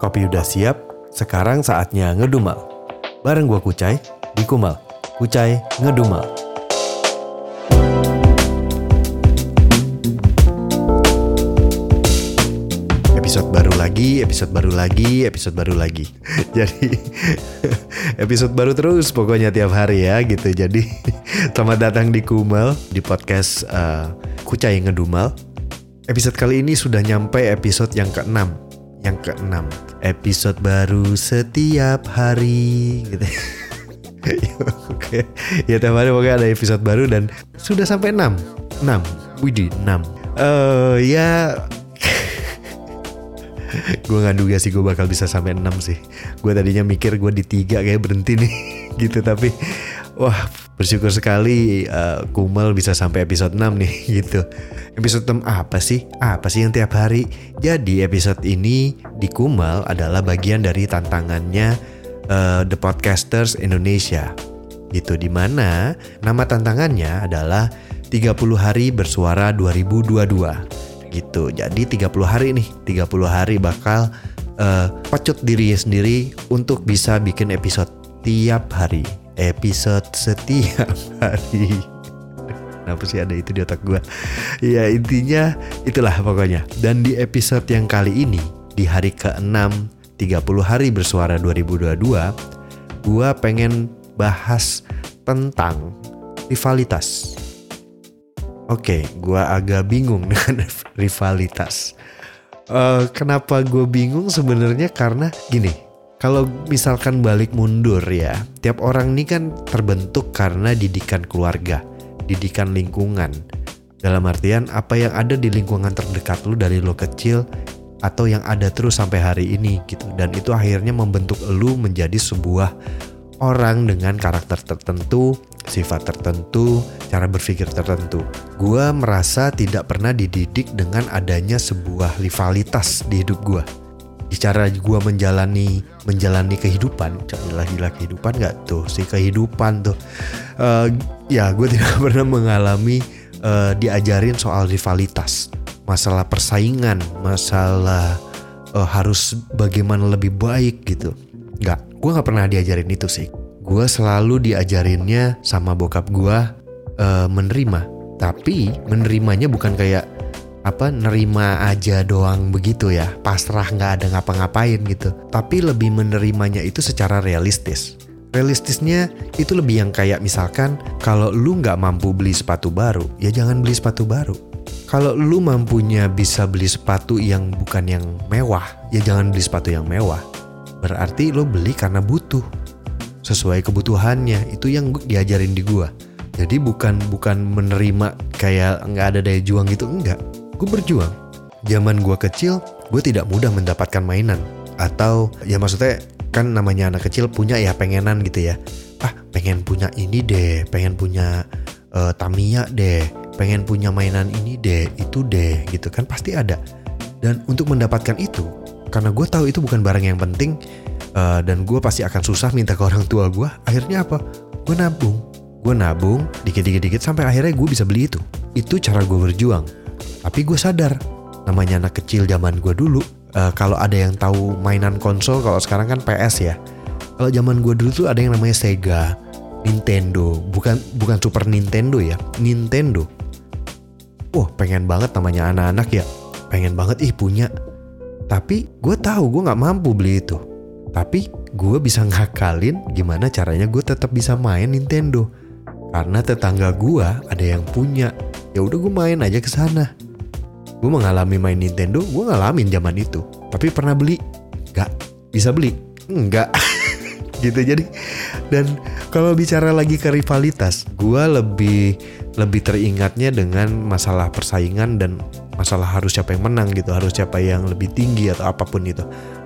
Kopi udah siap, sekarang saatnya ngedumal. Bareng gua Kucai, di Kumal. Kucai ngedumal. Episode baru lagi, episode baru lagi, episode baru lagi. Jadi episode baru terus pokoknya tiap hari ya gitu. Jadi selamat datang di Kumal di podcast uh, Kucai ngedumal. Episode kali ini sudah nyampe episode yang ke-6 Yang ke-6 Episode baru setiap hari gitu. Oke. Ya tiap hari pokoknya ada episode baru dan sudah sampai 6 6 Widih 6 uh, Ya. Gue gak duga sih gue bakal bisa sampai 6 sih. Gue tadinya mikir gue di tiga kayak berhenti nih gitu. Tapi wah bersyukur sekali uh, Kumal bisa sampai episode 6 nih gitu episode 6 apa sih apa sih yang tiap hari jadi episode ini di Kumal adalah bagian dari tantangannya uh, The Podcasters Indonesia gitu di mana nama tantangannya adalah 30 hari bersuara 2022 gitu. Jadi 30 hari nih, 30 hari bakal uh, pecut diri sendiri untuk bisa bikin episode tiap hari. Episode setiap hari. Kenapa sih ada itu di otak gue? Ya intinya itulah pokoknya. Dan di episode yang kali ini, di hari ke-6 30 hari bersuara 2022, gue pengen bahas tentang rivalitas Oke, gue agak bingung dengan rivalitas. Uh, kenapa gue bingung sebenarnya karena gini, kalau misalkan balik mundur ya, tiap orang ini kan terbentuk karena didikan keluarga, didikan lingkungan. Dalam artian apa yang ada di lingkungan terdekat lu dari lo kecil atau yang ada terus sampai hari ini gitu. Dan itu akhirnya membentuk lu menjadi sebuah orang dengan karakter tertentu, sifat tertentu, cara berpikir tertentu. Gua merasa tidak pernah dididik dengan adanya sebuah rivalitas di hidup gua. Cara gua menjalani menjalani kehidupan, gila gila kehidupan gak tuh? Si kehidupan tuh. Uh, ya gue tidak pernah mengalami uh, diajarin soal rivalitas, masalah persaingan, masalah uh, harus bagaimana lebih baik gitu. Gak, gue gak pernah diajarin itu sih. Gue selalu diajarinnya sama bokap gue uh, menerima. Tapi menerimanya bukan kayak apa nerima aja doang begitu ya. Pasrah nggak ada ngapa-ngapain gitu. Tapi lebih menerimanya itu secara realistis. Realistisnya itu lebih yang kayak misalkan kalau lu nggak mampu beli sepatu baru ya jangan beli sepatu baru. Kalau lu mampunya bisa beli sepatu yang bukan yang mewah ya jangan beli sepatu yang mewah. Berarti lo beli karena butuh. Sesuai kebutuhannya itu yang diajarin di gua. Jadi bukan bukan menerima kayak nggak ada daya juang gitu enggak gue berjuang. Zaman gua kecil gue tidak mudah mendapatkan mainan. Atau ya maksudnya kan namanya anak kecil punya ya pengenan gitu ya. Ah pengen punya ini deh pengen punya uh, Tamiya deh pengen punya mainan ini deh itu deh gitu kan pasti ada. Dan untuk mendapatkan itu karena gue tahu itu bukan barang yang penting uh, dan gue pasti akan susah minta ke orang tua gue akhirnya apa? Gue nabung. Gue nabung dikit-dikit dikit sampai akhirnya gue bisa beli itu. Itu cara gue berjuang tapi gue sadar namanya anak kecil zaman gue dulu uh, kalau ada yang tahu mainan konsol kalau sekarang kan PS ya kalau zaman gue dulu tuh ada yang namanya Sega Nintendo bukan bukan Super Nintendo ya Nintendo wah pengen banget namanya anak-anak ya pengen banget ih punya tapi gue tahu gue nggak mampu beli itu tapi gue bisa ngakalin gimana caranya gue tetap bisa main Nintendo. Karena tetangga gue ada yang punya. Ya udah gue main aja ke sana. Gue mengalami main Nintendo, gue ngalamin zaman itu. Tapi pernah beli? Gak. Bisa beli? Enggak. gitu jadi dan kalau bicara lagi ke rivalitas gue lebih lebih teringatnya dengan masalah persaingan dan masalah harus siapa yang menang gitu harus siapa yang lebih tinggi atau apa pun itu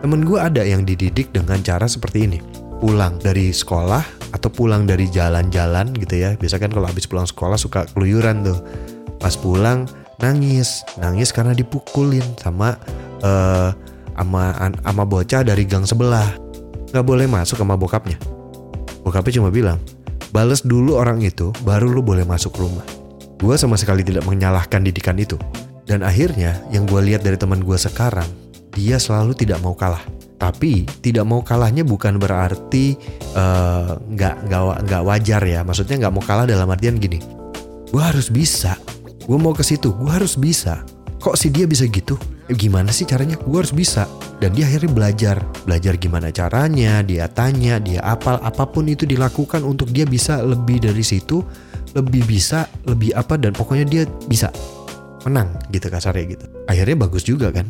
Temen gue ada yang dididik dengan cara seperti ini. Pulang dari sekolah atau pulang dari jalan-jalan gitu ya. Biasa kan kalau habis pulang sekolah suka keluyuran tuh. Pas pulang nangis, nangis karena dipukulin sama uh, ama ama bocah dari gang sebelah. Gak boleh masuk sama bokapnya. Bokapnya cuma bilang, bales dulu orang itu, baru lu boleh masuk rumah. Gue sama sekali tidak menyalahkan didikan itu. Dan akhirnya yang gue lihat dari teman gue sekarang, dia selalu tidak mau kalah. Tapi tidak mau kalahnya bukan berarti eh, nggak uh, nggak nggak wajar ya. Maksudnya nggak mau kalah dalam artian gini. Gue harus bisa. Gue mau ke situ. Gue harus bisa. Kok si dia bisa gitu? Eh, gimana sih caranya? Gue harus bisa. Dan dia akhirnya belajar. Belajar gimana caranya. Dia tanya. Dia apal. Apa pun itu dilakukan untuk dia bisa lebih dari situ. Lebih bisa. Lebih apa. Dan pokoknya dia bisa. Menang gitu kasarnya gitu. Akhirnya bagus juga kan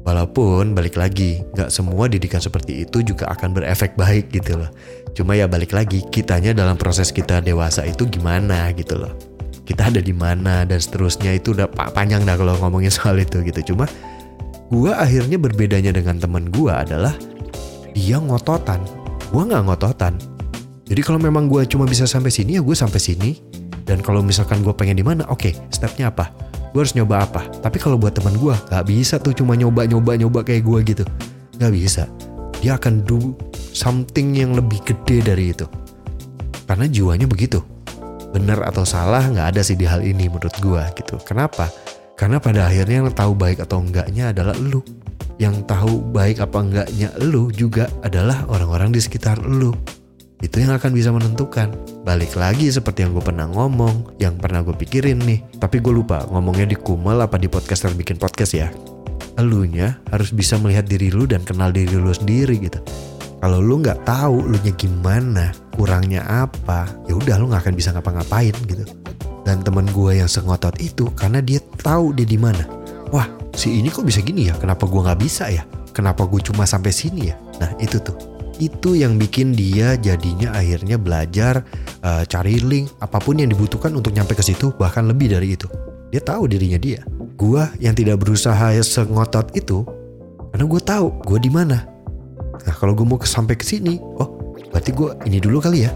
Walaupun balik lagi, gak semua didikan seperti itu juga akan berefek baik gitu loh. Cuma ya balik lagi, kitanya dalam proses kita dewasa itu gimana gitu loh. Kita ada di mana dan seterusnya itu udah panjang dah kalau ngomongin soal itu gitu. Cuma gue akhirnya berbedanya dengan temen gue adalah dia ngototan, gue nggak ngototan. Jadi kalau memang gue cuma bisa sampai sini ya gue sampai sini. Dan kalau misalkan gue pengen di mana, oke, okay, stepnya apa? gue harus nyoba apa tapi kalau buat teman gue gak bisa tuh cuma nyoba nyoba nyoba kayak gue gitu gak bisa dia akan do something yang lebih gede dari itu karena jiwanya begitu benar atau salah nggak ada sih di hal ini menurut gue gitu kenapa karena pada akhirnya yang tahu baik atau enggaknya adalah lu yang tahu baik apa enggaknya lu juga adalah orang-orang di sekitar lu itu yang akan bisa menentukan. Balik lagi seperti yang gue pernah ngomong, yang pernah gue pikirin nih. Tapi gue lupa ngomongnya di Kumel apa di podcaster bikin podcast ya. Elunya harus bisa melihat diri lu dan kenal diri lu sendiri gitu. Kalau lu nggak tahu lu nya gimana, kurangnya apa, ya udah lu nggak akan bisa ngapa-ngapain gitu. Dan temen gue yang sengotot itu karena dia tahu dia di mana. Wah, si ini kok bisa gini ya? Kenapa gue nggak bisa ya? Kenapa gue cuma sampai sini ya? Nah itu tuh itu yang bikin dia jadinya akhirnya belajar uh, cari link apa pun yang dibutuhkan untuk nyampe ke situ bahkan lebih dari itu dia tahu dirinya dia gua yang tidak berusaha sengotot itu karena gue tahu gue di mana nah kalau gue mau sampai ke sini oh berarti gue ini dulu kali ya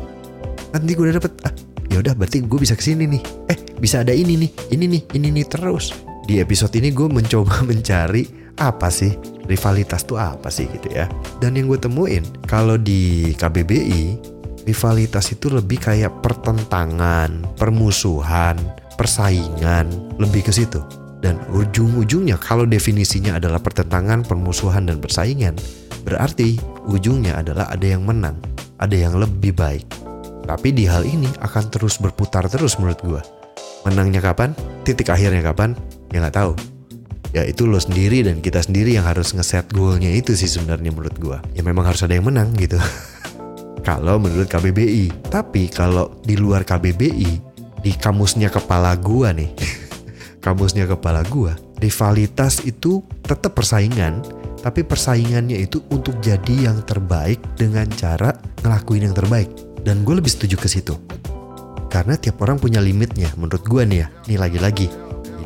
nanti gue udah dapet ah ya udah berarti gue bisa ke sini nih eh bisa ada ini nih ini nih ini nih terus di episode ini gue mencoba mencari apa sih rivalitas tuh apa sih gitu ya. Dan yang gue temuin kalau di KBBI rivalitas itu lebih kayak pertentangan, permusuhan, persaingan, lebih ke situ. Dan ujung-ujungnya kalau definisinya adalah pertentangan, permusuhan, dan persaingan, berarti ujungnya adalah ada yang menang, ada yang lebih baik. Tapi di hal ini akan terus berputar terus menurut gue. Menangnya kapan? Titik akhirnya kapan? Ya nggak tahu ya itu lo sendiri dan kita sendiri yang harus ngeset goalnya itu sih sebenarnya menurut gue ya memang harus ada yang menang gitu kalau menurut KBBI tapi kalau di luar KBBI di kamusnya kepala gua nih kamusnya kepala gua rivalitas itu tetap persaingan tapi persaingannya itu untuk jadi yang terbaik dengan cara ngelakuin yang terbaik. Dan gue lebih setuju ke situ. Karena tiap orang punya limitnya menurut gue nih ya nih lagi-lagi.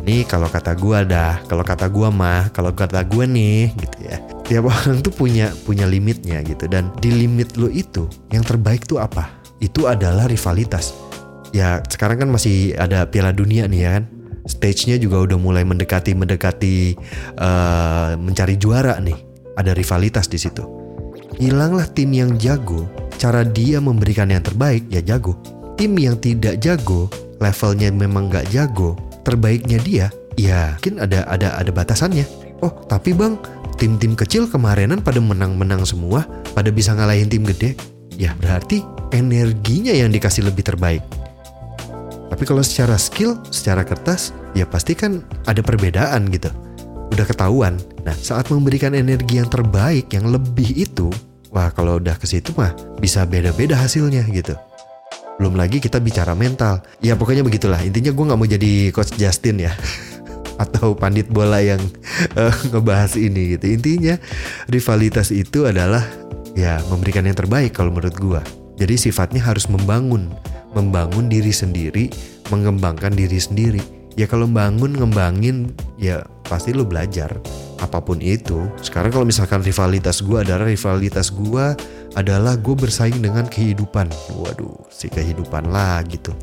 Ini kalau kata gue dah kalau kata gue mah kalau kata gue nih gitu ya. Tiap orang tuh punya punya limitnya gitu. Dan di limit lo itu yang terbaik tuh apa? Itu adalah rivalitas. Ya sekarang kan masih ada piala dunia nih ya kan stage-nya juga udah mulai mendekati mendekati uh, mencari juara nih ada rivalitas di situ hilanglah tim yang jago cara dia memberikan yang terbaik ya jago tim yang tidak jago levelnya memang nggak jago terbaiknya dia, ya mungkin ada ada ada batasannya. Oh, tapi Bang, tim-tim kecil kemarinan pada menang-menang semua, pada bisa ngalahin tim gede. Ya berarti energinya yang dikasih lebih terbaik. Tapi kalau secara skill, secara kertas, ya pasti kan ada perbedaan gitu. Udah ketahuan. Nah, saat memberikan energi yang terbaik, yang lebih itu, wah kalau udah ke situ mah bisa beda-beda hasilnya gitu. Belum lagi kita bicara mental. Ya pokoknya begitulah. Intinya gue nggak mau jadi coach Justin ya. Atau pandit bola yang uh, ngebahas ini gitu. Intinya rivalitas itu adalah ya memberikan yang terbaik kalau menurut gue. Jadi sifatnya harus membangun. Membangun diri sendiri. Mengembangkan diri sendiri. Ya kalau bangun ngembangin ya pasti lo belajar apa pun itu. Sekarang kalau misalkan rivalitas gue adalah rivalitas gue adalah gue bersaing dengan kehidupan. Waduh, si kehidupan lah gitu.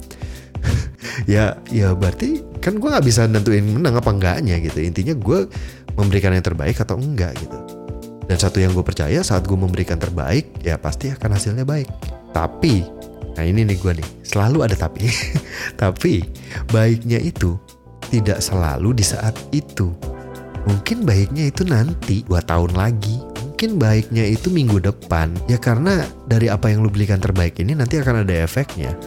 ya, ya berarti kan gue nggak bisa nentuin menang apa enggaknya gitu. Intinya gue memberikan yang terbaik atau enggak gitu. Dan satu yang gue percaya saat gue memberikan terbaik, ya pasti akan hasilnya baik. Tapi, nah ini nih gue nih, selalu ada tapi. tapi baiknya itu tidak selalu di saat itu. Mungkin baiknya itu nanti dua tahun lagi, mungkin baiknya itu minggu depan. Ya karena dari apa yang lu belikan terbaik ini nanti akan ada efeknya.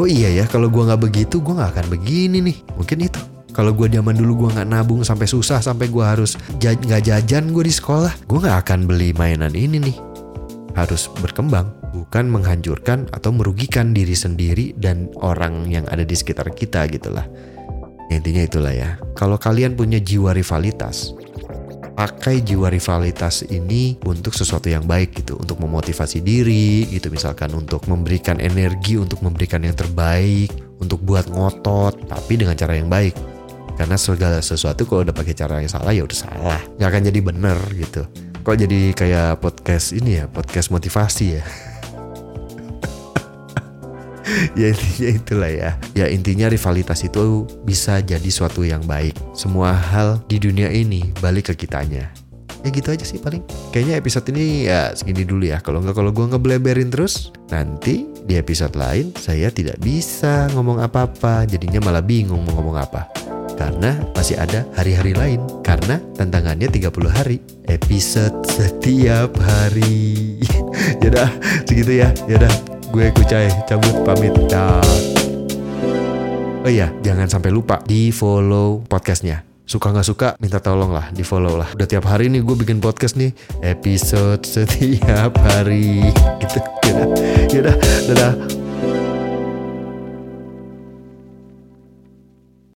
Oh iya ya, kalau gua nggak begitu, gua nggak akan begini nih. Mungkin itu. Kalau gue zaman dulu gue nggak nabung sampai susah sampai gue harus nggak jajan gue di sekolah, gue nggak akan beli mainan ini nih. Harus berkembang, bukan menghancurkan atau merugikan diri sendiri dan orang yang ada di sekitar kita gitulah. Ya, intinya itulah ya. Kalau kalian punya jiwa rivalitas, pakai jiwa rivalitas ini untuk sesuatu yang baik gitu, untuk memotivasi diri gitu misalkan untuk memberikan energi untuk memberikan yang terbaik, untuk buat ngotot tapi dengan cara yang baik karena segala sesuatu kalau udah pakai cara yang salah ya udah salah nggak akan jadi bener gitu kok jadi kayak podcast ini ya podcast motivasi ya ya intinya itulah ya. Ya intinya rivalitas itu bisa jadi suatu yang baik. Semua hal di dunia ini balik ke kitanya. Ya gitu aja sih paling. Kayaknya episode ini ya segini dulu ya. Kalau nggak kalau gue ngebleberin terus nanti di episode lain saya tidak bisa ngomong apa-apa. Jadinya malah bingung mau ngomong apa. Karena masih ada hari-hari lain. Karena tantangannya 30 hari. Episode setiap hari. Yaudah segitu ya. Yaudah gue kucai cabut pamit dah. Oh iya jangan sampai lupa di follow podcastnya. Suka nggak suka minta tolong lah di follow lah. Udah tiap hari nih gue bikin podcast nih episode setiap hari. Gitu. Yaudah yaudah dadah